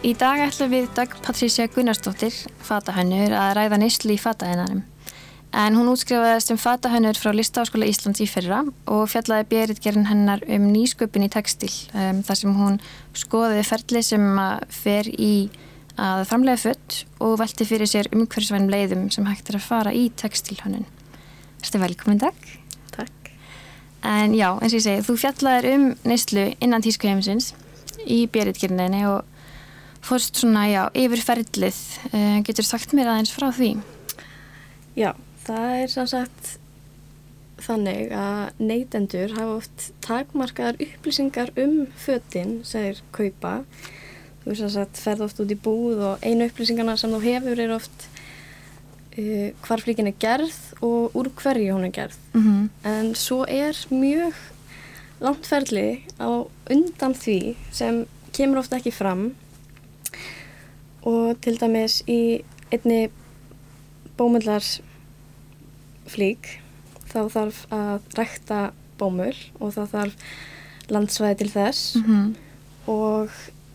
Í dag ætlum við Dag Patrícia Gunnarsdóttir, fatahönnur, að ræða nýslu í fatahennarum. En hún útskrifaði sem fatahönnur frá Listáskóla Íslands í fyrra og fjallaði bjeritgerinn hennar um nýsköpun í textil. Um, þar sem hún skoðiði ferli sem fer í að framlega fött og velti fyrir sér umhverfisvænum leiðum sem hægt er að fara í textilhönnun. Þetta er velkominn dag. Takk. En já, eins og ég segi, þú fjallaðir um nýslu innan tískuheimisins í bjeritgerninni og fórst svona, já, yfir ferlið. Uh, getur sagt mér aðeins frá því? Já, það er svo sagt þannig að neytendur hafa oft takmarkaðar upplýsingar um fötinn sem þeir kaupa. Þú veist að ferð oft út í búð og einu upplýsingarna sem þú hefur er oft uh, hvar flíkin er gerð og úr hverju hún er gerð. Mm -hmm. En svo er mjög langt ferli á undan því sem kemur ofta ekki fram og til dæmis í einni bómullar flík þá þarf að rækta bómul og þá þarf landsvæði til þess. Mm -hmm. og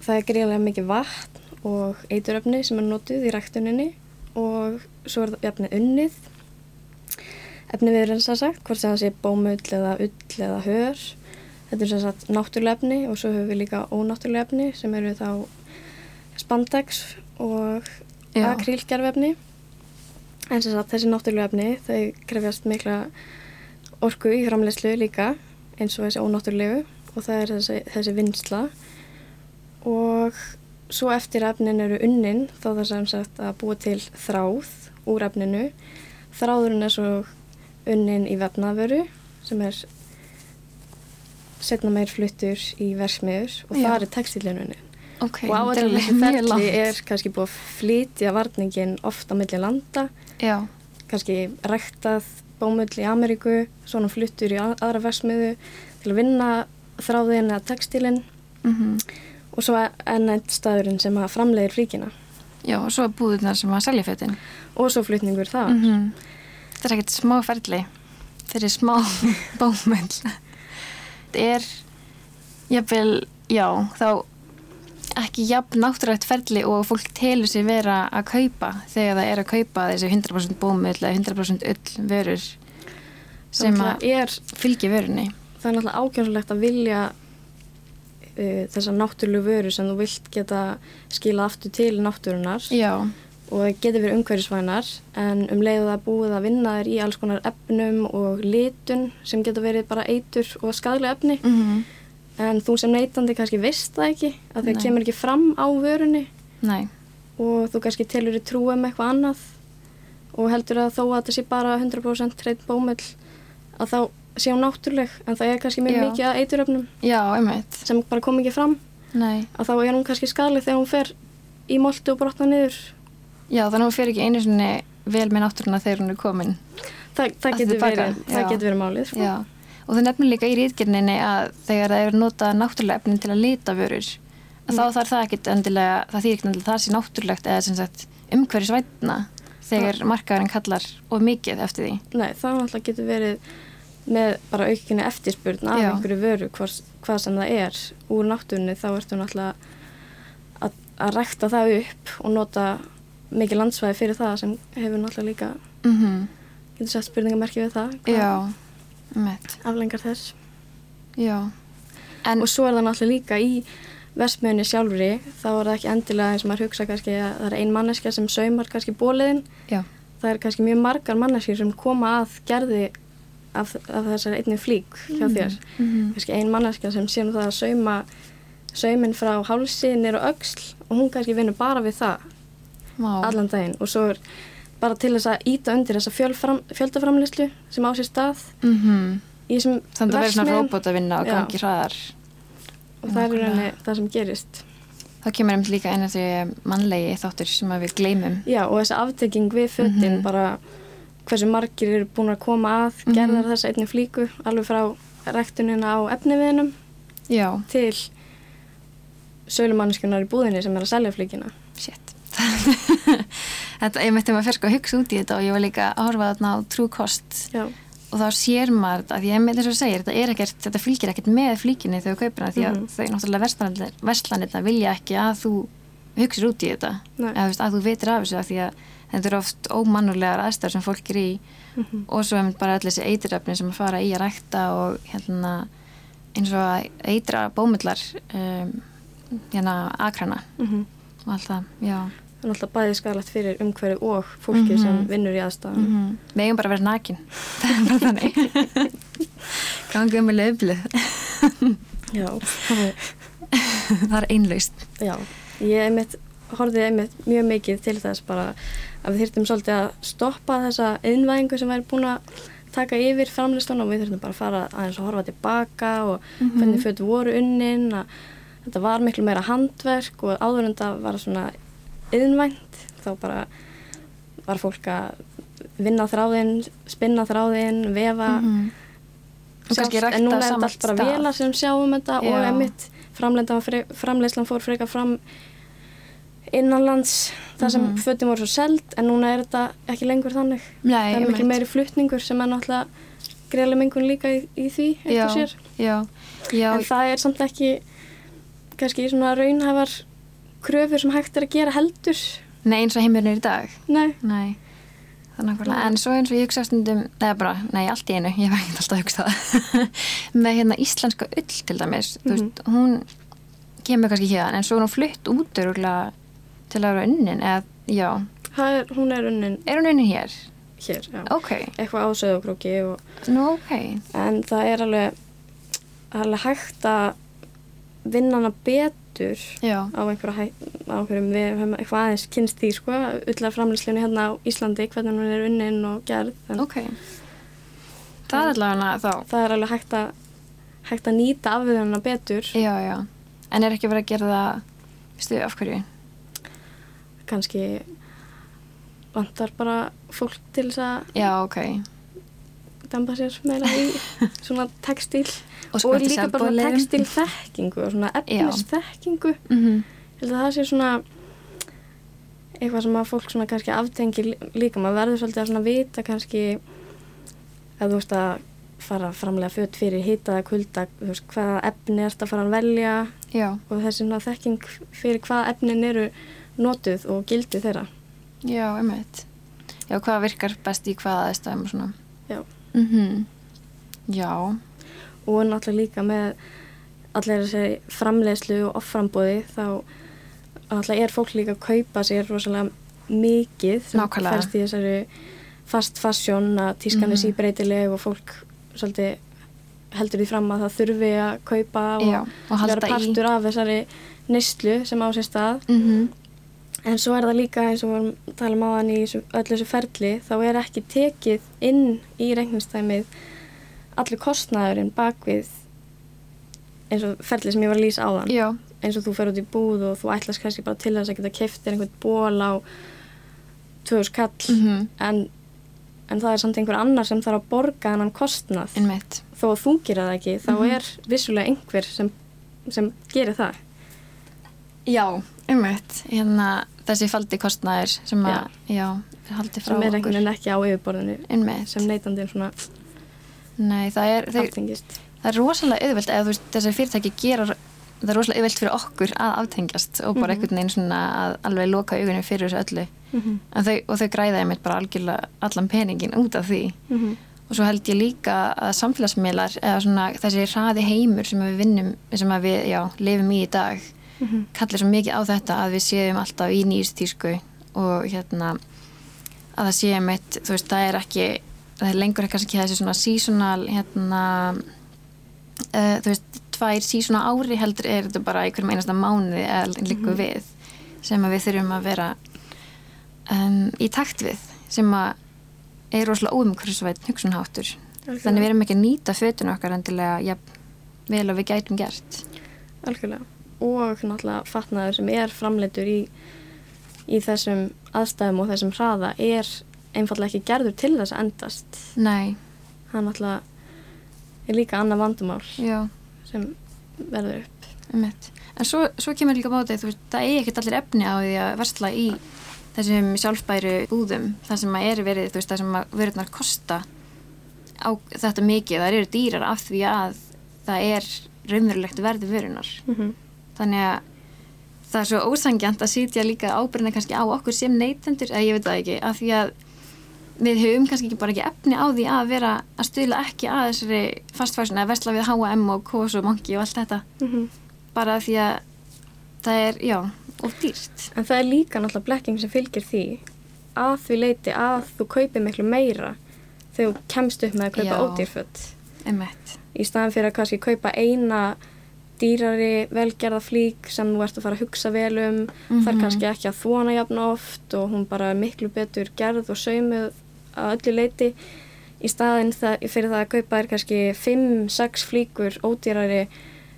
það er greiðlega mikið vatn og eituröfni sem er notuð í ræktuninni og svo er það efnið unnið. Efnið við erum svo sagt hvort sem það sé bómull eða ull eða hör. Þetta er svo sagt náttúrulega efni og svo höfum við líka ónáttúrulega efni sem eru þá spandex og Já. akrílgerfefni en sem sagt þessi náttúrulega efni þau krefjast mikla orku í framleyslu líka eins og þessi ónáttúrulegu og það er þessi, þessi vinsla og svo eftir efnin eru unnin þá það sem sagt að búa til þráð úr efninu þráðurinn er svo unnin í vefnaðveru sem er setna meir fluttur í versmiður og Já. það er textilinunni Ok, og á þetta allir alveg þessi mjög ferli er kannski búið að flytja varningin oft á milli landa. Já, kannski rektað bómull í Ameríku svona fluttur í að- aðra versmiðu til að vinna þráðin eða textilinn mm og svo enn eitt staðurinn sem að framlegir flíkina. Já, og svo búðunar sem að selja fötin. og svo flutningur það Mm Þetta er ekkert smá ferli fyrir smá bómull. Þetta er, jafnvel, já, þá ekki jafn náttúrægt ferli og fólk telur sér vera að kaupa þegar það er að kaupa þessi 100% bómull eða 100% ull vörur sem að er, fylgja vörunni. það er náttúrulega ákjörnulegt að vilja uh, þessar náttúrulegu vöru sem þú vilt geta skila aftur til náttúrunar Já, og það getur verið umhverfisvænar en um leiðu það búið að vinna þér í alls konar efnum og litun sem getur verið bara eitur og skadlega efni mm en þú sem neytandi kannski veist það ekki að það kemur ekki fram á vörunni. Nei, og þú kannski telur í trú um eitthvað annað. Og heldur að þó að þetta sé bara 100% hreitt bómull að þá sé hún náttúruleg en það er kannski mjög Já. mikið að eituröfnum sem bara kom ekki fram. Nei. að þá er hún kannski skadleg þegar hún fer í moltu og brotna niður. Já, þannig að hún fer ekki einu sinni vel með náttúruna þegar hún er komin. Þa, það, Aftur getur verið, það verið málið sko. Já, og það nefnir líka í rítgerninni að þegar það er notað náttúrulega efnin til að lita vörur, að Mm. þá þarf það ekkit endilega, það þýr ekki endilega það sé náttúrulegt eða sem sagt umhverfisvætna þegar markaðurinn kallar of mikið eftir því. Nei, það náttúrulega getur verið með bara aukinni eftirspurn af Já. einhverju vöru hvers, hvað sem það er úr náttúrunni þá ertu náttúrulega að, að rækta það upp og nota mikið landsvæði fyrir það sem hefur náttúrulega líka Mm getur sett spurningamerki við það Já, mitt, aflengar þess. Já. En, og svo er það náttúrulega líka í versmiðunni sjálfri þá er það ekki endilega eins og maður hugsa kannski að það er ein manneska sem saumar kannski bóliðin já, það er kannski mjög margar manneskir sem koma að gerði af, af þessari einni flík hjá þér. Mm kannski ein manneska sem sé nú það að sauma saumin frá hálsi nýr og öxl og hún kannski vinnur bara við það Vá. allan daginn. Og svo er bara til þess að íta undir þessa fjöldaframlislu sem á sér stað Mm í þessum Þannig að það verður svona róbót að vinna og gangi hraðar. og það er rauninni það sem gerist Þá kemur einmitt líka eina því mannlegi þáttur sem við gleymum. Já, og þessi aftekking við fötin Mhm. bara hversu margir eru búin að koma að Mhm. gerðar þessa einni flíku alveg frá rektunina á efniviðinum til sölumannskjunar í búðinni sem er að selja flíkina shit. Þetta, ég mætti maður fyrst sko að hugsa út í þetta og ég var líka að horfa þarna á Já, og þá sér maður því ég með þess að segja þetta, er ekkert, þetta fylgir ekkert með flíkinni þegar þú kaupir hana því að Mhm. þau náttúrulega verslanirna vilja ekki að þú hugsir út í þetta eða að þú veitir af þessu af því að þetta eru oft ómannulegar aðstæður sem fólk er í Mhm. og svo er bara allir þessi eitiröfni sem að fara í að rækta og hérna eins og að eitra bómullar um, hérna akrana Mhm. og allt það, já Það er alltaf bæði skadalegt fyrir umhverju og fólki Mhm. sem vinnur í aðstæðum. mm við eigum bara að vera nakin þannig gangum með löflið Já, það er einlaust já. Ég einmitt, horfði einmitt mjög mikið til þess bara að við þyrftum svolítið að stoppa þessa innvæðingu sem væri búin að taka yfir framlistan og við þurftum bara að fara aðeins að horfa tilbaka og Mhm. hvernig föt voru unnin að þetta var miklu meira handverk og áður en það var svona yðnvænt þá bara var fólk að vinna þráðinn, spinna þráðinn, vefa og kannski sjálft, rækta en núna er þetta allt bara velar sem sjáum þetta og Já. emitt framleyslan fór frekar fram innanlands þar sem Mhm. fötin voru svo seld en núna er þetta ekki lengur þannig Nei, það er einmitt. meiri flutningur sem er náttúrulega greiðlega mengun líka í, í því eitt já, og sér já, já, en það er samt ekki kannski svona raunhæfar kröfur sem hægt er að gera heldur? Nei eins og heimurinn er í dag? Nei, nei. Það er en svo eins og ég hugsa stundum eða bara, nei allt í einu, ég hef ekkert alltaf að hugsa það með hérna íslenska ull til dæmis, þú veist, hún kemur kannski hérna, en svo er hún flutt út öruglega til að vera unnin eða, já, það er, hún er unnin er hún unnin hér? hér já. Ok, eitthvað á söðokróki og nú ok. En það er alveg alveg hægt að vinna hana betur já, á einhverja á einhverjum við höfum eitthvað aðeins kynst því sko ullar framlýslunni hérna á Íslandi hvernig hún er unnin og gerð en ok. Það er allavega þá það er alveg hægt að hægt að nýta afviðuna betur. Já, já, en er ekki verið að gera það veistu, af hverju? kannski vantar bara fólk til þess að Já, ok demba sér meira í svona textíl Og og, líka bara textíl þekkingu og svona efnis þekkingu mm að það sé svona eitthvað sem að fólk svona kannski aftengi líka, maður verður svolítið að svona vita kannski að þú veist að fara framlega fött fyrir hitaða kulda, þú veist hvaða efni erst að fara að velja Já, og þessi svona þekking fyrir hvaða efnin eru notuð og gildi þeirra. já, einmitt. Já, hvað virkar best í hvaða aðstæðum og svona. Já. Mm Já, Og náttúrulega líka með allir þessi framleiðslu og offrambóði þá náttúrulega er fólk líka að kaupa sér rosalega mikið sem Nákvæmlega. færst í þessari fast fashion að tískan er Mhm. síbreytileg og fólk svolítið heldur því fram að það þurfi að kaupa og, Já, og halda vera í. partur af þessari neyslu sem á sér stað mm en svo er það líka eins og við vorum að tala um á hann í öllu þessu ferli þá er ekki tekið inn í reiknistæmið allir kostnæðurinn bakvið eins og ferli sem ég var að lýsa á þann Já, eins og þú fer út í búð og þú ætlas kannski bara til þess að geta keftir einhvern ból á 2000 kall. Mm en, en það er samt einhver annar sem þarf að borga hennan kostnað. Einmitt. Þó að þú gera það ekki þá Mhm. er vissulega einhver sem, sem gerir það. Já, einmitt. Hérna, þessi faldi kostnæður sem að, já, er haldið frá sem er okkur einhvern veginn ekki á yfirborðinu Einmitt, sem neytandinn svona nei, það er aftengist það er rosalega auðvelt eða þú veist, þessi fyrirtæki gera það er rosalega auðvelt fyrir okkur að aftengjast og bara Mhm. einhvern veginn svona að alveg loka augunum fyrir þessu öllu Mhm. En þau, og þau græða einmitt bara algjörlega allan peningin út af því Mhm. og svo held ég líka að samfélagsmiðlar eða svona þessi hraði heimur sem við vinnum, sem við, já, lifum í í dag Mhm. kallir svo mikið á þetta að við séum alltaf í nýjust tísku og hérna að það séum eitt, þú veist, það er ekki það er lengur kannski ekki þessi svona seasonal hérna uh, þú veist, tvær sísona ári heldur er þetta bara einhverjum einasta mánuði eða líku Mhm. við sem við þurfum að vera um, í takt við sem að er rosalega óumhverfisvætt hugsunháttur þannig við erum ekki að nýta fötun okkar endilega ja, vel og við gætum gert Algjörlega. Og náttúrulega fatnaður sem er framleitur í, í þessum aðstæðum og þessum hraða er einfallega ekki gerður til þess að endast. Nei, Það náttúrulega er líka annað vandumál já, sem verður upp. ummitt en svo, svo kemur líka bátið, þú veist, það er ekkert allir efni á því að versla í þessum sjálfbæru búðum þar sem að er verið, þú veist, þar sem að verðurnar kosta á þetta mikið, það eru dýrar af því að það er raunverulegt verði vörunar Mm -hmm. Þannig að það er svo ósangjant að sitja líka ábyrðina kannski á okkur sem neytendur, eða ég veit það ekki, af því að við höfum kannski ekki bara ekki efni á því að vera að stuðla ekki að þessari fastfæsun eða vesla við H&M og Kos og Monkey og allt þetta. Mm bara því að það er, já, of dýrt. En það er líka náttúrulega blekking sem fylgir því að því leiti að þú kaupir miklu meira þegar þú kemst upp með að kaupa emmett, Í staðan fyrir að kannski kaupa eina dýrari velgerða flík sem þú ert að fara að hugsa vel um. Það er Mhm. kannski ekki að þvona jafn oft og hún bara miklu betur gerð og saumuð að öllu leiti. Í staðin það, fyrir það að kaupa er kannski 5-6 flíkur ódýrari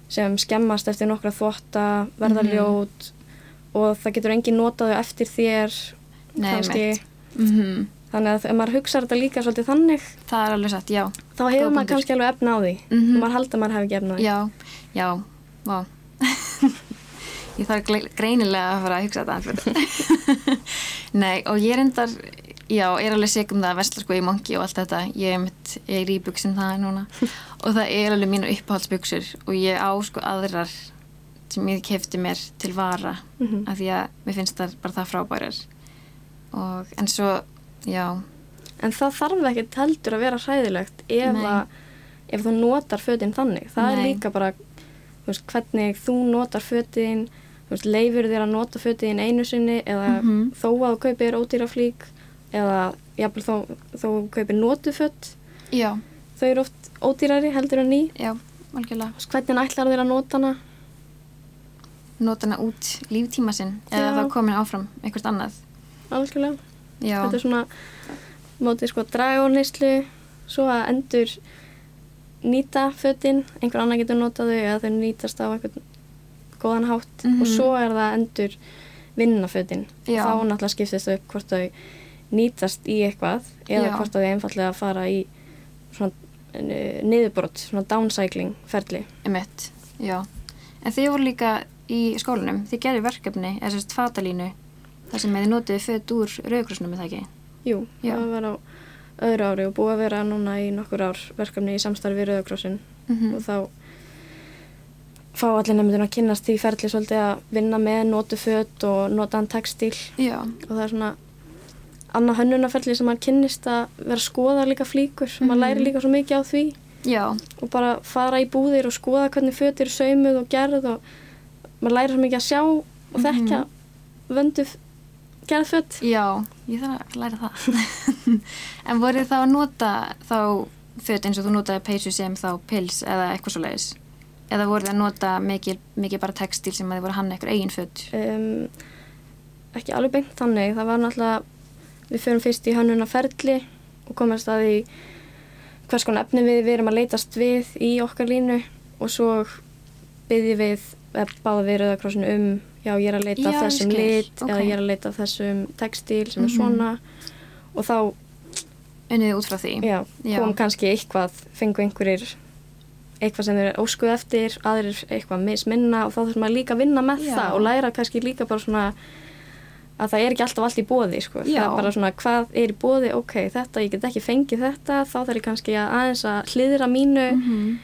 sem skemmast eftir nokkra þvotta, verða Mhm. ljót og það getur engin notaðu eftir þér Nei, kannski. mm Þannig að ef maður hugsa þetta líka svolítið þannig það er alveg satt, já. þá hefur Góð maður kannski alveg efna á því. Mhm. og maður halda að maður hefur ekki efna á því. Já, já, vá. Ég þarf greinilega að fara að hugsa þetta Nei, og ég er endar já, er alveg segum það að vesla sko í monki og allt þetta, ég er mitt ég er í buksum það núna. Og það er alveg mínu uppáhaldsbuksur og ég á sko aðrar sem ég kefti mér til vara. Mhm. af því að mér finnst það bara það frábærar. Og en svo já, En það þarf ekkert heldur að vera hræðilegt ef, að, ef þú notar fötin þannig. Það er Nei. líka bara veist, hvernig þú notar fötin, þú veist, leifur þér að nota fötin einu sinni eða Mhm. þó að þú kaupir ódýra flík eða jafnvel þó, þó þú kaupir notu fött. já, Þau eru oft ódýrari heldur en ný. já, algjörlega Hvernig ætlar þér að nota hana? nota hana út líftíma sinn eða þá komin áfram eitthvað annað Algjörlega. Já, Þetta er svona mótið sko dragonistlu svo að endur nýta fötin, einhver annar getur notað þau eða þau nýtast á einhvern góðan hátt Mhm. og svo er það endur vinna fötin Já. þá náttúrulega skiptist þau upp hvort þau nýtast í eitthvað eða Já. hvort þau einfallega fara í svona uh, niðurbrott, svona downcycling ferli. Emitt, já. En þið voru líka í skólanum, þið gerðu verkefni, eða sérst fatalínu, þar sem þið notuðu föt úr rauðgrúsnum, er það ekki? Jú, Já. það var á öðru ári og búið að vera núna í nokkur ár verkefni í samstarfi við Rauðakrossin Mm og þá fá allir nefndin að kynnast því ferli svolítið að vinna með notuföt og notaðan textíl Já, og það er svona annað hönnunarferli sem maður kynnist að vera að skoða líka flíkur og maður Mhm. læri líka svo mikið á því já, og bara fara í búðir og skoða hvernig föt eru saumuð og gerð og maður læri svo mikið að sjá og Mhm. þekkja vöndu föt já, ég þarf að læra það. en voruð þá að nota þá föt eins og þú notaði peysu sem þá pils eða eitthvað svo leiðis? Eða voruð að nota mikið, mikið bara textíl sem að þið voru hann eitthvað eigin föt? um, ekki alveg beint þannig það var náttúrulega við förum fyrst í hönnunarferli og komast að því hvers konar efni við, við erum að leitast við í okkar línu og svo byggjum við eða báða við Rauðakrossinu um já ég er að leita Já, þessum skil, lit ok. eða ég er að leita þessum textíl sem er Mhm. svona og þá Unnið út frá því? já, Já. kom kannski eitthvað fengu einhverjir eitthvað sem þeir óskuð eftir aðrir eitthvað misminna og þá þurfum maður líka að vinna með það og læra kannski líka bara svona að það er ekki alltaf allt í bóði sko. það er bara svona hvað er í bóði ok, þetta, ég get ekki fengið þetta þá þarf ég kannski að aðeins að hliðra mínu Mm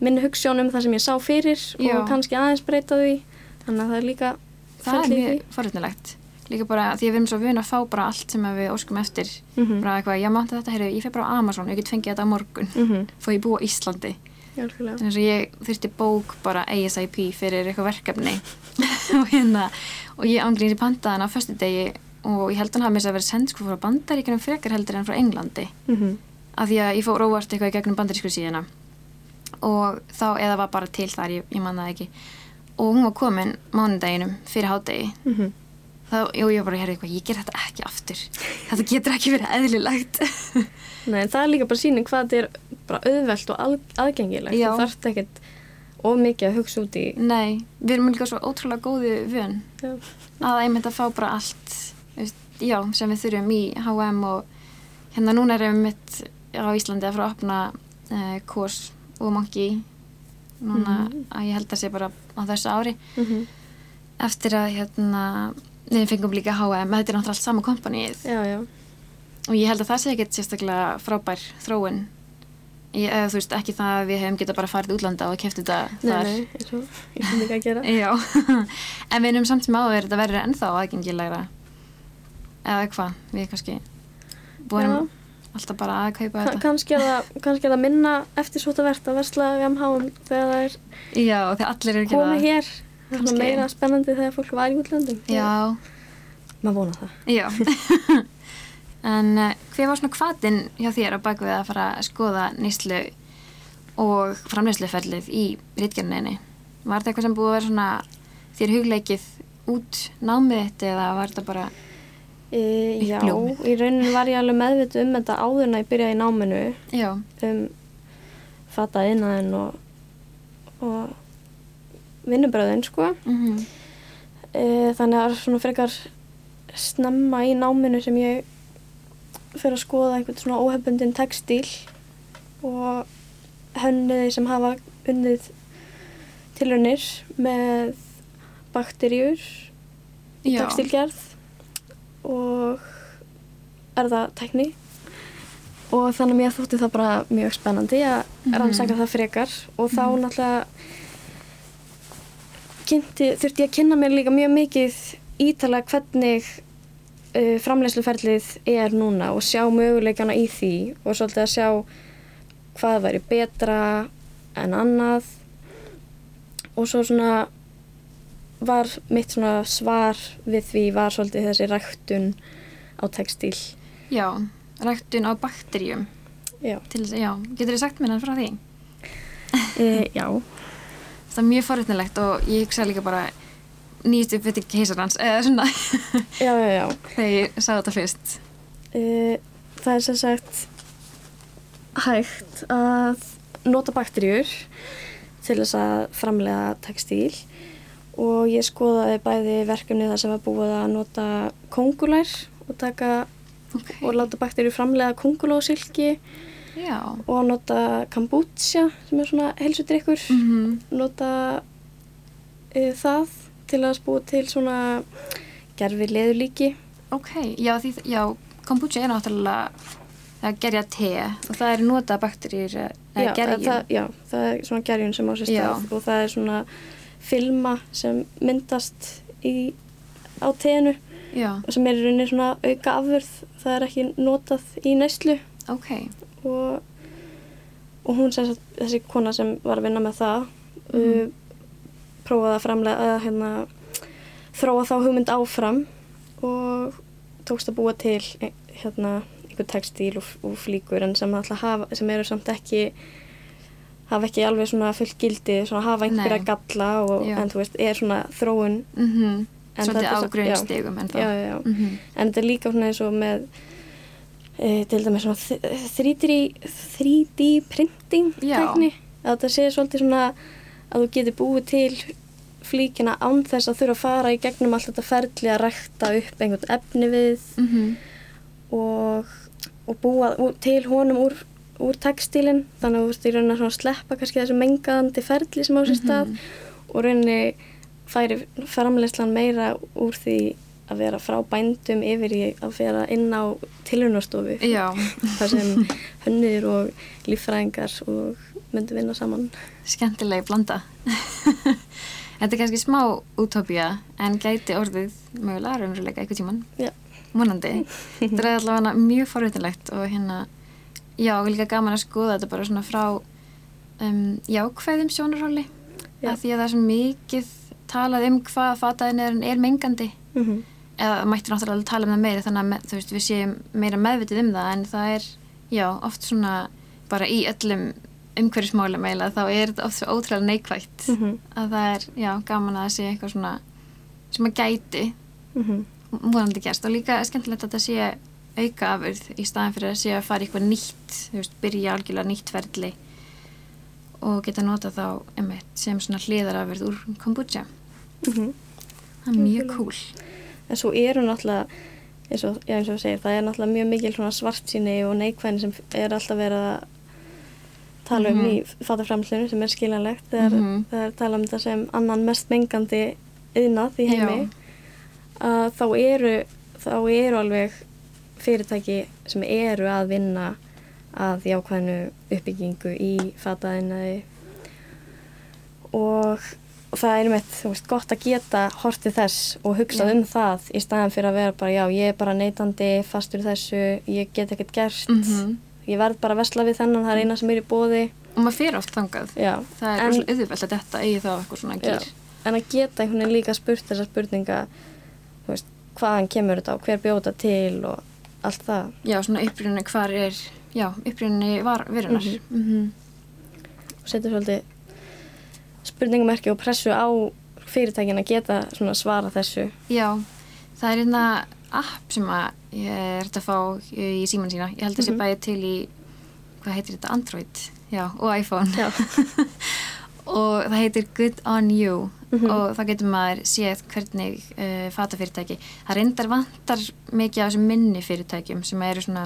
minni hugssjónum það sem ég sá fyrir Já. og kannski aðeins breyta því þannig að það er líka Það er í mjög forrétnilegt. Líka bara því að við erum svo vun að fá bara allt sem við óskum eftir. mm Bara eitthvað, ég mátti þetta, heyrðu, ég fyrir bara á Amazon, ég get fengið þetta á morgun. -hmm. Fór ég búa á Íslandi. Þannig að ég þurfti bók bara ASIP fyrir eitthvað verkefni. og hérna, og ég ánglýnir í pantaðan á föstu degi og ég held hann hafa mér að vera send sko frá bandaríkunum frekar heldur en frá Englandi. Mm Af því að ég fór óvart eitthvað í gegnum bandarísku síðuna. Og þá, eða var bara til þar, ég, ég man það ekki. Og hún var komin mánudeginum fyrir hádegi. -hmm. þá, jú, ég bara, ég eitthvað, ég ger þetta ekki aftur. Þetta getur ekki verið eðlilegt. Nei, það er líka bara síning hvað þetta er bara auðvelt og að, aðgengilegt. Þú þarft ekkert of mikið að hugsa út í nei, við erum líka svo ótrúlega góðu vön. Já. að einmitt að fá bara allt já, sem við þurfum í H&M og hérna núna erum við mitt á Íslandi að fara að opna eh, Kors og Monkey. Núna Mhm. að ég held að sé bara á þessu ári. Mm -hmm. eftir að hérna við fengum líka H&M, þetta er náttúrulega allt sama kompanið. Og ég held að það sé ekkert sérstaklega frábær þróun. Ég, eða, veist, ekki það að við hefum geta bara farið útlanda og kæft þetta Nei, þar. nei, og ég sem ekki að gera. En við erum samt sem áður þetta verður ennþá aðgengilegra. Eða hvað, við kannski búum alltaf bara að kaupa Ka þetta kannski, er það, kannski er það minna eftir svo verðt að versla í MH-um þegar það er Já, þegar allir eru að gera komið það. hér. Kannski. svona meira spennandi þegar fólk var í útlöndum. Já, Maður vona það. já En uh, hver var svona hvatin hjá þér á bakvið að fara að skoða nýslu og framleysluferlið í rítgerninni? Var þetta eitthvað sem búið að vera svona þér hugleikið út námið þitt eða var þetta bara E, já, í rauninni var ég alveg meðvituð um þetta áður en að ég byrjaði í náminu. Já, um fatta innan og, og vinnubröðin sko. mm E, þannig að svona frekar snemma í náminu sem ég fyrir að skoða einhvern svona óhefbundin textíl og hönniði sem hafa unnið tilraunir með Já. textílgerð og erðatækni og þannig að mér þótti það bara mjög spennandi að Mhm. rannsaka það frekar. Og þá náttúrulega kynnti, þurfti ég að kynna mér líka mjög mikið ítalega hvernig uh, framleiðsluferlið er núna og sjá möguleikana í því og svolítið að sjá hvað væri betra en annað. Og svo svona var mitt svona svar við því var svolítið þessi ræktun á textíl. já, ræktun á bakteríum Já. til já, getur þið sagt mér hann frá því? E, já. Það er mjög forutnilegt og ég hugsa líka bara nýst upp fyrir keisarans eða svona Já, já, já. þegar ég sá þetta fyrst. E, það er sem sagt hægt að nota bakteríur til þess að framlega textíl og ég skoðaði bæði verkefni þar sem var búið að nota kongulær og taka Ok. og láta bakteríur framlega kongulósilki og nota kombucha sem er svona helsudrykkur Mm nota uh, það til að spúa til svona gerfi leðurlíki Ok, já, því, já, kombucha er náttúrulega að gerja te og það er nota eða gerjum. það, já, það er svona gerjun sem á sér Já. stað og það er svona filma sem myndast í, á teinu Já, og sem er í rauninni svona auka afurð það er ekki notað í neyslu ok. og, og hún sem þessi kona sem var að vinna með það Mhm. uh, prófaði að framlega að hérna, þróa þá hugmynd áfram og tókst að búa til e- hérna, einhver textíl og, og flíkur en sem, hafa, sem eru samt ekki hafa ekki alveg svona fullt gildi svona hafa einhverja Nei. galla og, Já. en þú veist, er svona þróun Mm En Svolítið þetta á svo- grunnstigum en þá. já, já, já. Mhm. en þetta er líka svona eins og með e, til dæmis svona þ- 3D, 3D printing Já. tækni að þetta sé svolítið svona að þú getur búið til flíkina án þess að þurfa að fara í gegnum allt þetta ferli að rækta upp einhvern efni við Mhm. og, og búa úr, til honum úr, úr textílinn þannig að þú veist í rauninni að sleppa kannski þessu mengaðandi ferli sem á sér stað Mhm. og rauninni færi framleyslan meira úr því að vera frá bændum yfir í að vera inn á tilhörnastofu Já, þar sem hönnir og líffræðingar og myndu vinna saman skemmtileg blanda. Þetta er kannski smá útópía en gæti orðið mögulega raunveruleika eitthvað tíman. Já. Vonandi. Þetta er allavega mjög forvitinlegt og hérna, já, líka gaman að skoða þetta bara svona frá um, jákvæðum sjónarhóli. Af því að það er svo mikið talað um hvað fataðin er mengandi. mm -hmm. eða mætti náttúrulega alveg tala um það meira þannig að veist, við séum meira meðvitið um það en það er, já, oft svona bara í öllum umhverfismálum eiginlega þá er þetta oft svo ótrúlega neikvægt Mhm. að það er, já, gaman að það sé eitthvað svona sem að gæti Mhm. vonandi gerst og líka skemmtilegt að þetta sé auka afurð í staðan fyrir að sé að fara eitthvað nýtt, þú veist, byrja algjörlega nýtt ferli og geta nota þá einmitt, sem svona hliðarafurð úr kombucha. Mhm. Það er mjög Algjörlega. cool. en svo eru náttúrulega eins og, já, eins og segir, það er náttúrulega mjög mikil svona svartsýni og neikvæðin sem er alltaf verið að tala um Mhm. í fataframslinu sem er skiljanlegt þegar Mhm. það er tala um þetta sem annan mest mengandi yðnað í heimi Já. að þá eru þá eru alveg fyrirtæki sem eru að vinna að jákvæðinu uppbyggingu í fataðinaði og, og það er þú veist, gott að geta hortið þess og hugsað um það í staðan fyrir að vera bara, já, ég er bara neytandi fastur þessu, ég get ekkert gert. Mhm. ég verð bara að vesla við þennan það er eina sem er í bóði og maður fyrir oft þangað. Já. það er rosalega auðvelt að þetta eigi þá eitthvað svona gýr en að geta einhvern veginn líka spurt þessar spurninga veist, hvaðan kemur þetta og hver bjóta til og allt það já, svona upprýninni hvar er já, upprýninni var verunar Mhm. Mhm. og setur svolítið spurningamerki og pressu á fyrirtækin að geta svona svara þessu já, það er einna app sem að ég er hægt að fá í síman sína ég held að sé Mhm. bæði til í hvað heitir þetta, Android já, og iPhone Já. og það heitir Good On You. Mhm. og það getur maður séð hvernig uh, fatafyrirtæki. Það reyndar vantar mikið af þessum minni fyrirtækjum sem eru svona,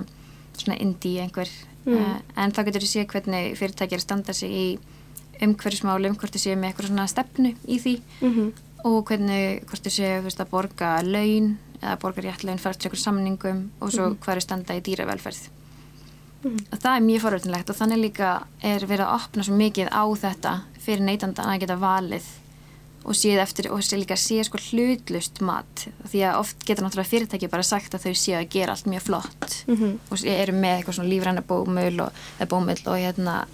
svona indie einhver. Mm. uh, en þá getur þú séð hvernig fyrirtæki er að standa sig í umhverfismálum hvort þau séu með eitthvað svona stefnu í því. Mm og hvernig hvort þau séu þú veist, að borga laun eða borga rétt laun fært eitthvað samningum og svo hvað er standa í dýravelferð. Mhm. og það er mjög forvöldinlegt og þannig líka er verið að opna svo mikið á þetta fyrir neytandan að geta valið og séð eftir og sé líka séð sko hlutlust mat því að oft getur náttúrulega fyrirtæki bara sagt að þau séu að gera allt mjög flott Mhm. og sé- eru með eitthvað svona lífræna bómull og, og hérna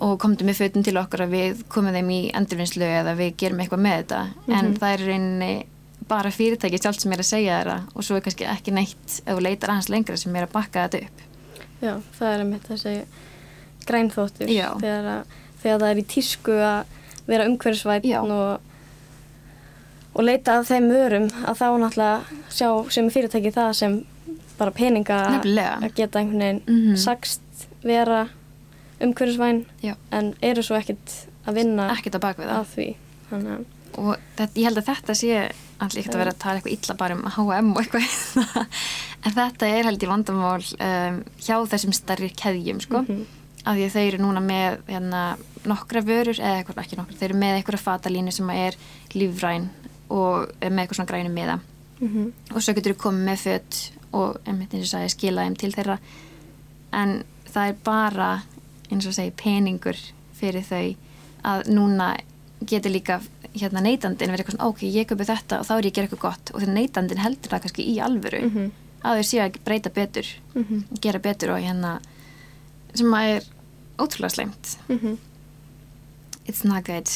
og komdu með fötum til okkar að við komum þeim í endurvinnslu eða við gerum eitthvað með þetta en Mhm. það er rauninni bara fyrirtæki sjálft sem er að segja þeirra og svo er kannski ekki neitt ef þú leitar aðeins lengra sem er að bakka þetta upp já, það er einmitt þessi grænþóttur Já. þegar, að, þegar það er í tísku að vera umhverfisvætt Já. og og leita að þeim vörum að þá náttúrulega sjá sem fyrirtæki það sem bara peninga að geta einhvern veginn Mhm. sagst vera umhverfisvæn en eru svo ekkert að vinna ekkert að baka við það að því og þetta, ég held að þetta sé allir ekkert að vera að tala eitthvað illa bara um H&M og eitthvað en þetta er held ég vandamál um, hjá þessum starri keðjum sko Mhm. Af því að þeir eru núna með hérna, nokkra vörur eða eitthvað ekki nokkra, þeir eru með eitthvað fatalínu sem er lífræn og með eitthvað svona grænu miða Mhm. og svo getur þú komið með fött og sagði skila þeim til þeirra en það er bara eins og segi peningur fyrir þau að núna getur líka hérna neytandin verið eitthvað svona ok, ég köpi þetta og þá er ég að gera eitthvað gott og þegar neytandin heldur það kannski í alvöru Mhm. að þau séu að breyta betur Mhm. gera betur og hérna sem að er ótrúlega sleimt Mhm. it's not good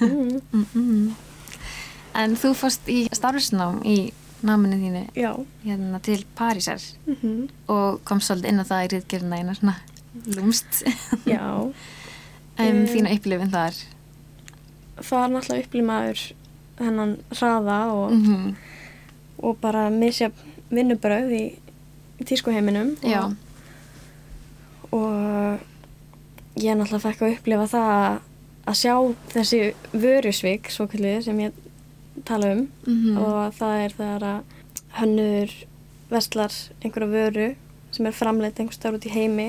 Mhm. mm -mm. en þú fórst í starfsnám í náminu þínu hérna til Parísar Mhm. og kom svolítið inn á það í riðgerðina eina svona lúmst já um, Eh. þína upplifin þar það er náttúrulega upplýmaður hennan hraða og, mm og bara misja vinnubröð í, tískuheiminum já, og, og ég náttúrulega fekk að upplifa það að, sjá þessi vörusvík svo kallið sem ég tala um. Mm og það er þegar að hönnur vestlar einhverja vöru sem er framleitt einhver starf út í heimi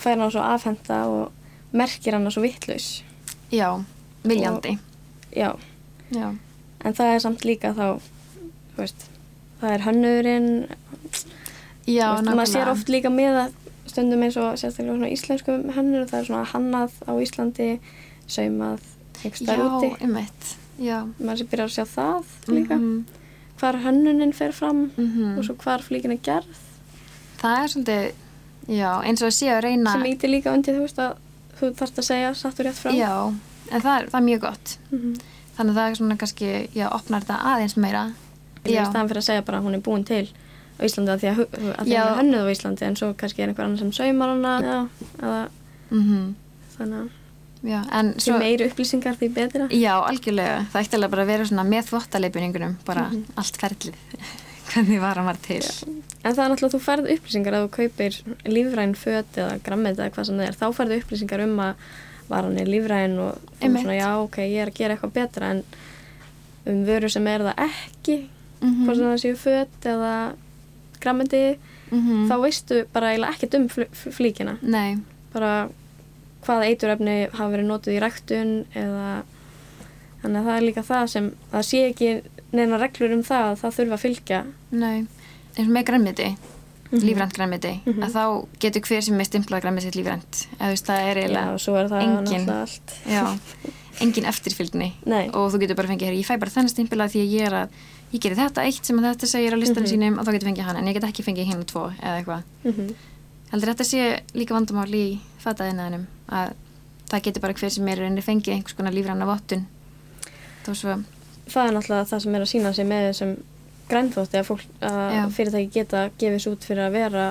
fær hann svo afhenda og merkir hann svo vittlaus já, viljandi. Já, já, en það er samt líka þá þú veist, það er hönnurinn. Já, veist, maður sér oft líka með að stundum eins og sérstaklega svona íslensku hönnur það er svona hannað á Íslandi saumað já, starf úti. einmitt já, maður sé byrjar að sjá það líka. Mhm, hvar hönnunin fer fram mhm. og svo hvar flíkin er gerð. Það er svolítið já, eins og að sé að reyna sem íti líka undir þú veist að þú þarfst að segja sattur rétt frá já, en það er, það er mjög gott. Mhm. þannig að það er svona kannski, já, opnar þetta aðeins meira. Í staðan fyrir að segja bara að hún er búin til á Íslandi að því að, að því Já. að hún er hönnuð á Íslandi en svo kannski er einhver annar sem saumar hana já, eða mm þannig að já, því meiri upplýsingar því betra Já, algjörlega. Það ætti alveg bara að vera svona með þvottaleipuningunum, bara Mhm. allt ferlið, hvernig var hann var til. En það er náttúrulega að þú færð upplýsingar að þú kaupir lífræn föt eða grammit eða hvað sem það er. Þá færðu upplýsingar um að varan er lífræn og þú er svona já, ok, ég er að gera eitthvað betra en um vöru sem er það ekki, Mm hvort sem það séu föt eða grammiti, -hmm. þá veistu bara ekkert um fl fl- flíkina. Nei, Bara hvaða eiturefni hafa verið notuð í ræktun eða þannig að það er líka það sem það sé ekki neina reglur um það að það þurfa að fylgja. nei. eins og með grænmiti. mm -hmm. lífrænt græmiti Mhm. að þá getur hver sem er stimplað græmiti sitt lífrænt eða þú veist það er eiginlega engin- já, engin eftirfylgni Nei. og þú getur bara fengið, "Heyrðu, ég fæ bara þennan stimpila því að ég er að ég gerir þetta eitt sem þetta segir á listanum Mhm. sínum og þá getur fengið hann en ég get ekki fengið hinn og tvo eða eitthvað Mm heldur þetta sé líka vandamál í fataðinaðinum að það getur bara hver sem er rauninni fengið einhvers konar lífræna vottun þó svo Það er náttúrulega það sem er að sína sig með þessum grænþótti að, fólk, að fyrirtæki geta gefis út fyrir að vera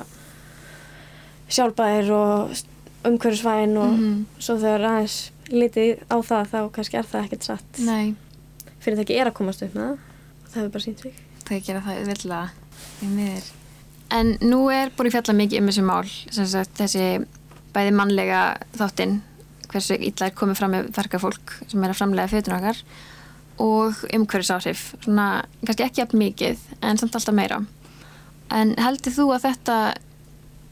sjálfbæðir og umhverfisvæn og Mhm. svo þegar aðeins litið á það þá kannski er það ekkert satt. nei, Fyrirtæki er að komast upp með það það hefur bara sínt sig. það gera það auðvitað í miður. En nú er búin fjalla mikið um þessi mál sem sagt þessi bæði mannlega þáttinn hversu illa er komið fram með verka fólk sem er að framlega fötun okkar og umhverfisáhrif. Svona kannski ekki jafn mikið en samt alltaf meira. En heldur þú að þetta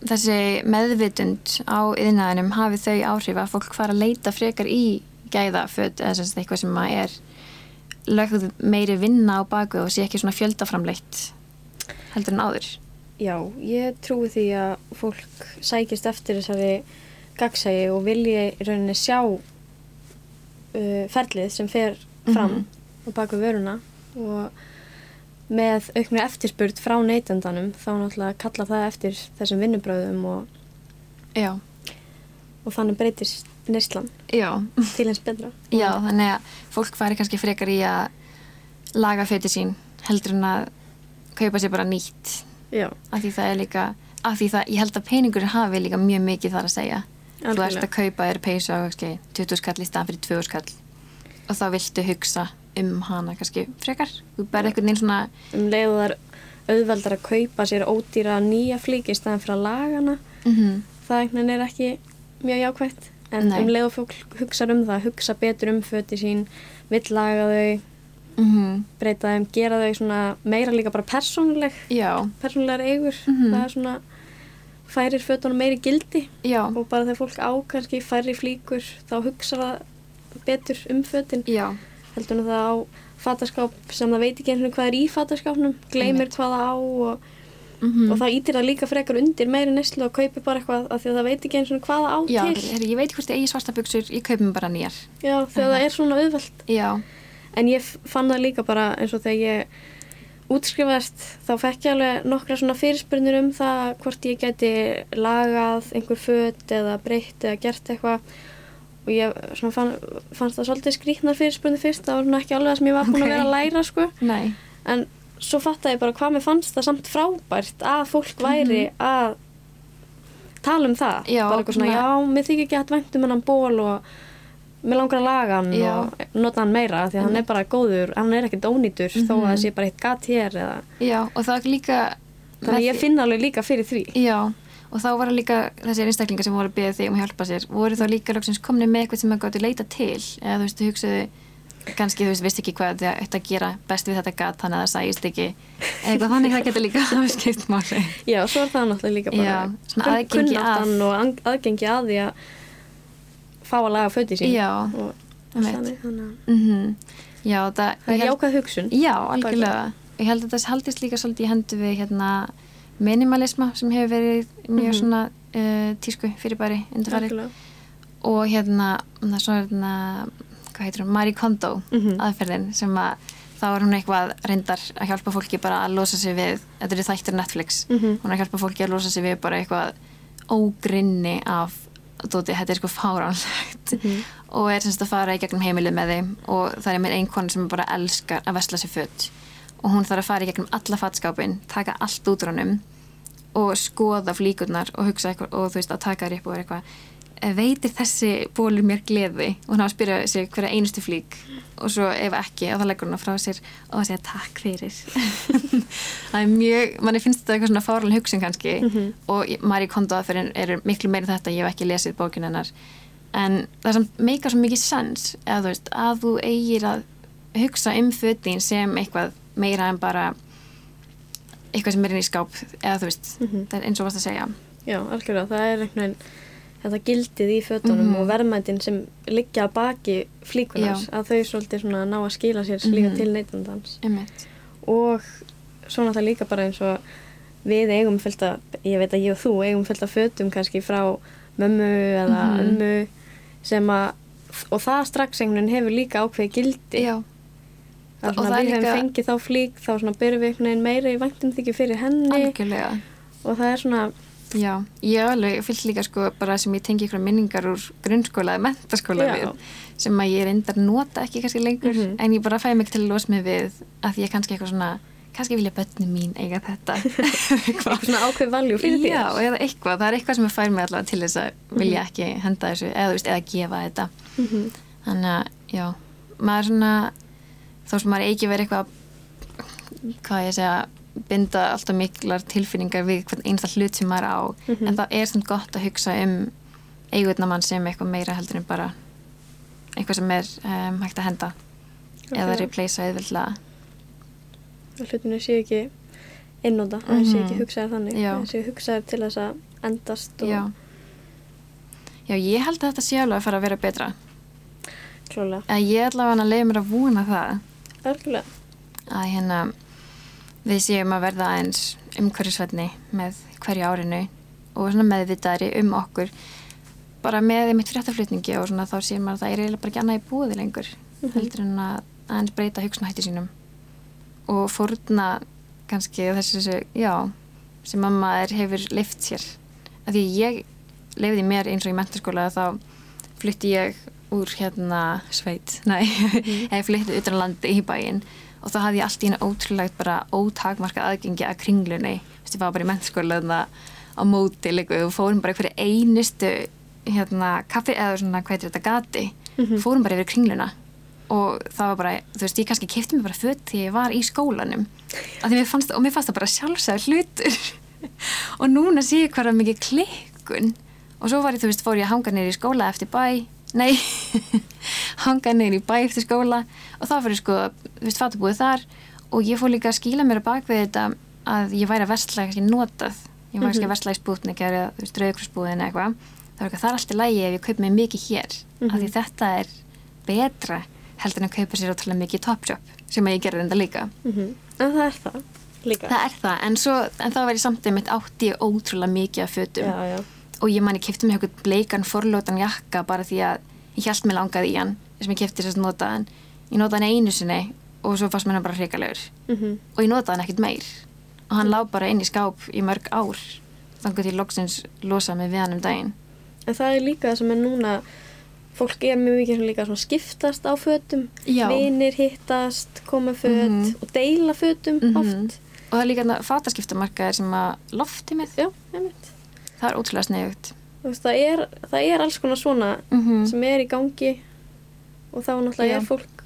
þessi meðvitund á yðnaðinum hafi þau áhrif að fólk fara að leita frekar í gæða föt eða sem sagt eitthvað sem að er lögð meiri vinna á baku og sé ekki svona fjöldaframleitt heldur en áður Já, ég trúi því að fólk sækist eftir þessari gagsægi og vilji rauninni sjá uh, ferlið sem fer fram Mhm. og baku vöruna og með auknu eftirspurt frá neytendanum þá náttúrulega kalla það eftir þessum vinnubröðum og, og þannig breytist neyslan til eins betra. já þannig að fólk fari kannski frekar í að laga föti sín heldur en að kaupa sér bara nýtt. Já, af því það er líka af því það, ég held að peningur hafi líka mjög mikið þar að segja. Þú ert að kaupa þér peysu á kannski 20 skall í staðan fyrir 2 skall og þá viltu hugsa um hana kannski frekar. Þú berð einhvern veginn svona Um leið og það er auðveldar að kaupa sér ódýra nýja flík í staðan fyrir að laga hana mm það einhvern veginn er ekki mjög jákvægt en Nei. um leið og fólk hugsa um það hugsa betur um föti sín vill laga þau, -hmm. breyta þeim gera þau svona meira líka bara persónuleg persónulegar eigur Mhm. það er svona færir fötunum meiri gildi já, og bara þegar fólk á kannski færri flíkur þá hugsa það betur um fötin já heldur en það á fataskáp sem það veit ekki einhvern hvað er í fataskápnum gleymir Einmitt. hvað það á og, mm og það ítir það líka frekar undir meiri neslu og kaupir bara eitthvað af því að það veit ekki eins og hvað það á Já, ég veit hvort ég eigi svarta buksur, ég kaupi mér bara nýjar. Já, þegar það er svona auðvelt. Já, En ég fann það líka bara eins og þegar ég útskrifaðist þá fekk ég alveg nokkra svona fyrirspurnir um það hvort ég geti lagað einhver föt eða breytt eða gert eitthvað og ég svona fann, fannst það svolítið skrýtnar fyrirspurnir fyrst, það var ekki alveg það sem ég var búin Ok. að vera að læra sko en svo fattaði ég bara hvað mér fannst það samt frábært að fólk væri að tala um það Mhm. Já, bara eitthvað svona, já, mér þykir ekki að vænt um hennan ból og mér langar að laga hann Já. og nota hann meira því að hann er bara góður, hann er ekkert ónýtur þó að Mhm. það sé bara eitt gat hér eða, já, og það er líka... þannig ég finna alveg líka fyrir því Já, og þá var líka þessir einstaklingar sem voru að beða þig um að hjálpa sér, voru þá líka loksins komni með eitthvað sem það gátti leita til, eða þú veist, þú hugsaðu, kannski þú veist, veist ekki hvað þið ætti að gera best við þetta gat, þannig að það sæist ekki, eitthvað þannig það getur líka hafa skipt máli. já, svo er það náttúrulega líka bara svona aðgengi kunnáttan og aðgengi að því að fá að laga föti sín Já, þannig, að Mhm. Já, það, það er jákvæð hugsun Já, algjörlega. Ég held að það haldist líka svolítið í hendu við hérna minimalisma sem hefur verið mjög Mhm. svona uh, tísku fyrirbæri og hérna, það er svona hvað heitir hún, Marie Kondo Mhm. aðferðin sem að þá er hún eitthvað reyndar að hjálpa fólki bara að losa sig við, þetta eru þættir Netflix Mhm. hún er að hjálpa fólki að losa sig við bara eitthvað ógrinni af dóti, þetta er eitthvað fáránlegt Mhm. og er semst að fara í gegnum heimilið með þeim og það er mér konu sem bara elskar að vesla sér föt og hún þarf að fara í gegnum alla fatskapin, taka allt út úr honum og skoða flíkurnar og hugsa eitthvað og þú veist að taka þér upp og er eitthvað "Eh, veitir þessi bólur mér gleði og hún hafa að spyrja sig hverja einustu flík? Og svo ef ekki og þá leggur það frá sér og það segja takk fyrir. Það er mjög, manni finnst þetta eitthvað svona fárlega hugsun kannski. Mhm. og ég- Marie Kondo aðferðin er miklu meira þetta ég hef ekki lesið bókin hennar. En það sem meikar svo mikið sens eða þú veist, að þú eigir að hugsa um fötin sem eitthvað meira en bara eitthvað sem er inn í skáp eða þú veist, Mhm. það er eins og varst að segja. Já, algjörlega, það er einhvern veginn þetta gildið í fötunum Mhm. og verðmætin sem liggja að baki flíkunars, Já. að þau svolítið svona ná að skila sér líka Mhm. til neytandans og svo náttúrulega líka bara eins og við eigum fullt að, ég veit að ég og þú eigum fullt að fötum kannski frá mömmu eða Mhm. ömmu sem að, og það strax einhvern veginn hefur líka ákveði gildi. Já, Það er svona, það er við líka- hefum fengið þá flík, þá svona byrjum við einhvern veginn meira í væntum þykju fyrir henni algjörlega. og það er svona, Já, ég alveg fyllt líka sko bara sem ég tengi ykkur minningar úr grunnskóla eða mentaskóla Já. við sem að ég reyndar nota ekki kannski lengur Mhm. en ég bara fæ mig til að losa mig við að ég kannski eitthvað svona kannski vilja börnum mín eiga þetta eitthvað svona ákveð valjú fyrir þér. Já, eða eitthvað, það er eitthvað sem fær mig allavega til þess að vilja ekki henda þessu eða, veist, eða gefa þetta Mhm. þannig að, já, maður svona þó sem maður eigi verið eitthvað hvað ég segja binda alltaf miklar tilfinningar við hvern einasta hlut sem maður á Mhm. en það er samt gott að hugsa um eigurna mann sem eitthvað meira heldur en bara eitthvað sem er um, hægt að henda eða Ok. replacea að hlutinu sé ekki einnóta, að það sé ekki Mhm. hugsaðir þannig það sé hugsaðir til þess að endast og Já. Já, ég held að þetta sé alveg að fara að vera betra klálega, ég allavega að leiða mér að vona það örgulega að hérna við séum að verða aðeins umhverjusvenni með hverju árinu og svona meðvitaðri um okkur. Bara með einmitt fréttaflutningi og svona þá séum maður að það er eiginlega bara ekki annað í búið lengur Mhm. heldur en að aðeins breyta hugsunahætti sínum. Og fórna kannski þessu, já, sem að maður hefur leift sér. Af því ég leifði mér eins og í mentaskóla þá flutti ég úr hérna sveit, nei, ég flutti utan landi í bæinn og þá hafði ég allt í henni ótrúlegt bara ótakmarka aðgengi að kringlunni. Þú veist, ég var bara í mentaskóla þarna á móti líka og fórum bara einhverju einustu hérna kaffi eða svona hvað er þetta gati. Mhm. fórum bara yfir kringluna. Og það var bara, þú veist, ég kannski kefti mig bara föt því ég var í skólanum. Mér fannst, og mér fannst það bara sjálfsæður hlutur og núna sé ég hvað mikið klikkun. Og svo var ég, þú veist, fór ég að hanga niður í skóla eftir bæ, nei hanga niður í bæ eftir skóla og þá ég sko, þú veist, fatabúið þar og ég fór líka að skýla mér að bak við þetta að ég væri að versla kannski notað ég var kannski Mhm. að versla í spútnik eða, þú veist, rauðkursbúðin eða eitthvað var eitthvað, það er alltaf lægi ef ég kaup mig mikið hér af því Mhm. þetta er betra heldur en að kaupa sér ótrúlega mikið Topshop sem að ég gerði þetta líka Mhm. en það er það líka það er það, en, svo, en þá var ég samt einmitt átti ótrúlega mikið af fötum já, já, og ég man ég kefti mig eitthvað bleikan forlótan jakka bara því að ég held mig langaði í hann sem ég kefti þess að nota hann. Ég notaði hann einu sinni og svo fannst mér hann bara hrikalegur. Mhm. og ég notaði hann ekkert meir. Og hann lá bara inn í skáp í mörg ár þannig að ég loksins losaði mig við hann um daginn. En það er líka það sem er núna fólk er mjög mikið svona líka svona skiptast á fötum. Vinir hittast, koma föt Mhm. og deila fötum Mhm. oft. Og það er líka fataskiptamarkaðir sem að lofti með. Já, einmitt það er ótrúlega veist, það, er, það er alls konar svona mm -hmm. sem er í gangi og þá náttúrulega Já. er fólk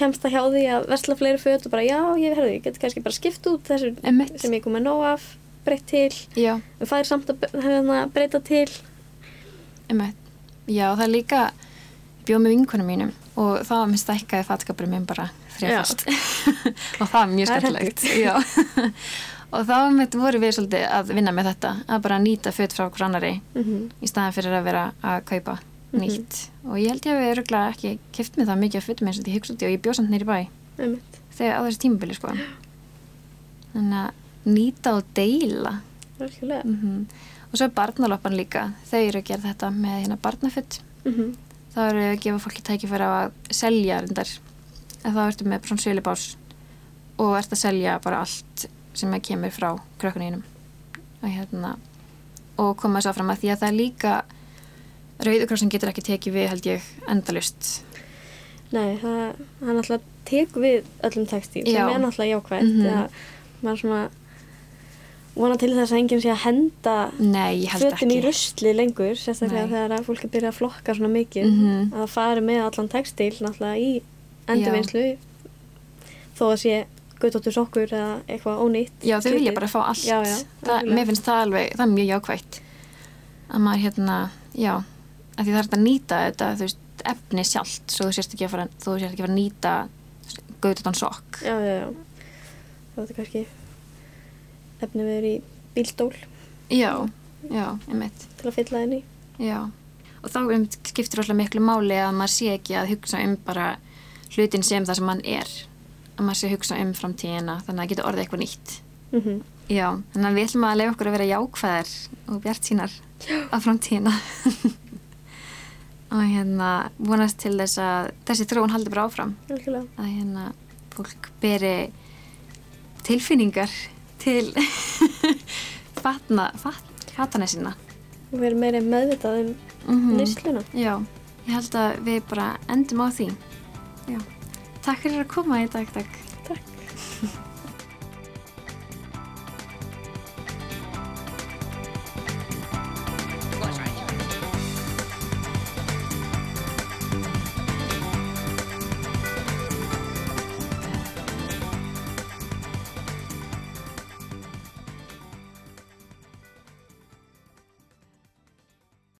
kemst það hjá því að versla fleiri föt og bara já, ég, herði, ég get kannski bara skipt út þessu Einmitt. sem ég kom með nóg af breytt til, já, en fær samt að hérna, breyta til. Einmitt. Já, það er líka bjóð með vinkunum mínum og það var minn stækkaði fatskapurum minn bara þrjafast og það var mjög Það er skemmtilegt. já og þá mitt voru við svolítið að vinna með þetta að bara nýta föt frá hver annari mm -hmm. í staðan fyrir að vera að kaupa Mhm. nýtt. Og ég held ég að við öruglega ekki kipt mig það mikið af fötum eins og því hugsa út í og ég bjóð samt nýri bæ. Einmitt. Þegar á þessu tímabili sko. Þannig að nýta og deila. Mm og svo er barnaloppan líka. Þau eru að gera þetta með hérna barnaföt. Mm þá eru að gefa fólki tækifæri á að selja reyndar. En þá ertu með svona sölubás og ert að selja bara allt sem að kemur frá krökkuninum og hérna og koma svo fram að því að það er líka Rauðukrossin getur ekki tekið við held ég endalust Nei, það, það náttúrulega tekur við öllum textíl sem er náttúrulega jákvæmt mm maður svona vona til þess að enginn sé að henda Nei, fötin í rusli lengur sérstaklega Nei. þegar að fólk er byrjað að flokka svona mikið Mhm. að það fari með allan textíl náttúrulega í endurvinnslu þó að sé guttóttur sokkur eða eitthvað ónýtt Já, þau vilja bara fá allt. Já, já, það. Mér finnst það alveg, það er mjög jákvægt að maður hérna, já að því það er hægt að nýta þetta, veist efni sjálft, svo þú sérst ekki að fara þú sérst ekki að fara að nýta gaututan sokk. Já, já, já. Það er kannski efni við í bíldól Já, já, einmitt. Til að fylla henni Já, og þá einmitt skiptir rosalega miklu máli að maður sé ekki að hugsa um bara hlutin sem það sem mann er að maður sé að hugsa um framtíðina þannig að það getur orðið eitthvað nýtt Mm -hmm. Já, þannig að við ætlum að leiða okkur að vera jákvæðar og bjart sínar á framtíðina. og hérna vonast til þess að þessi þróun haldi bara áfram. Algjörlega. Að hérna fólk beri tilfinningar til fatna, fat, fatana sína. Og erum meira meðvitað um Mm nýsluna. Já, ég held að við bara endum á því. Já. Takk fyrir að koma í dag, takk. Takk.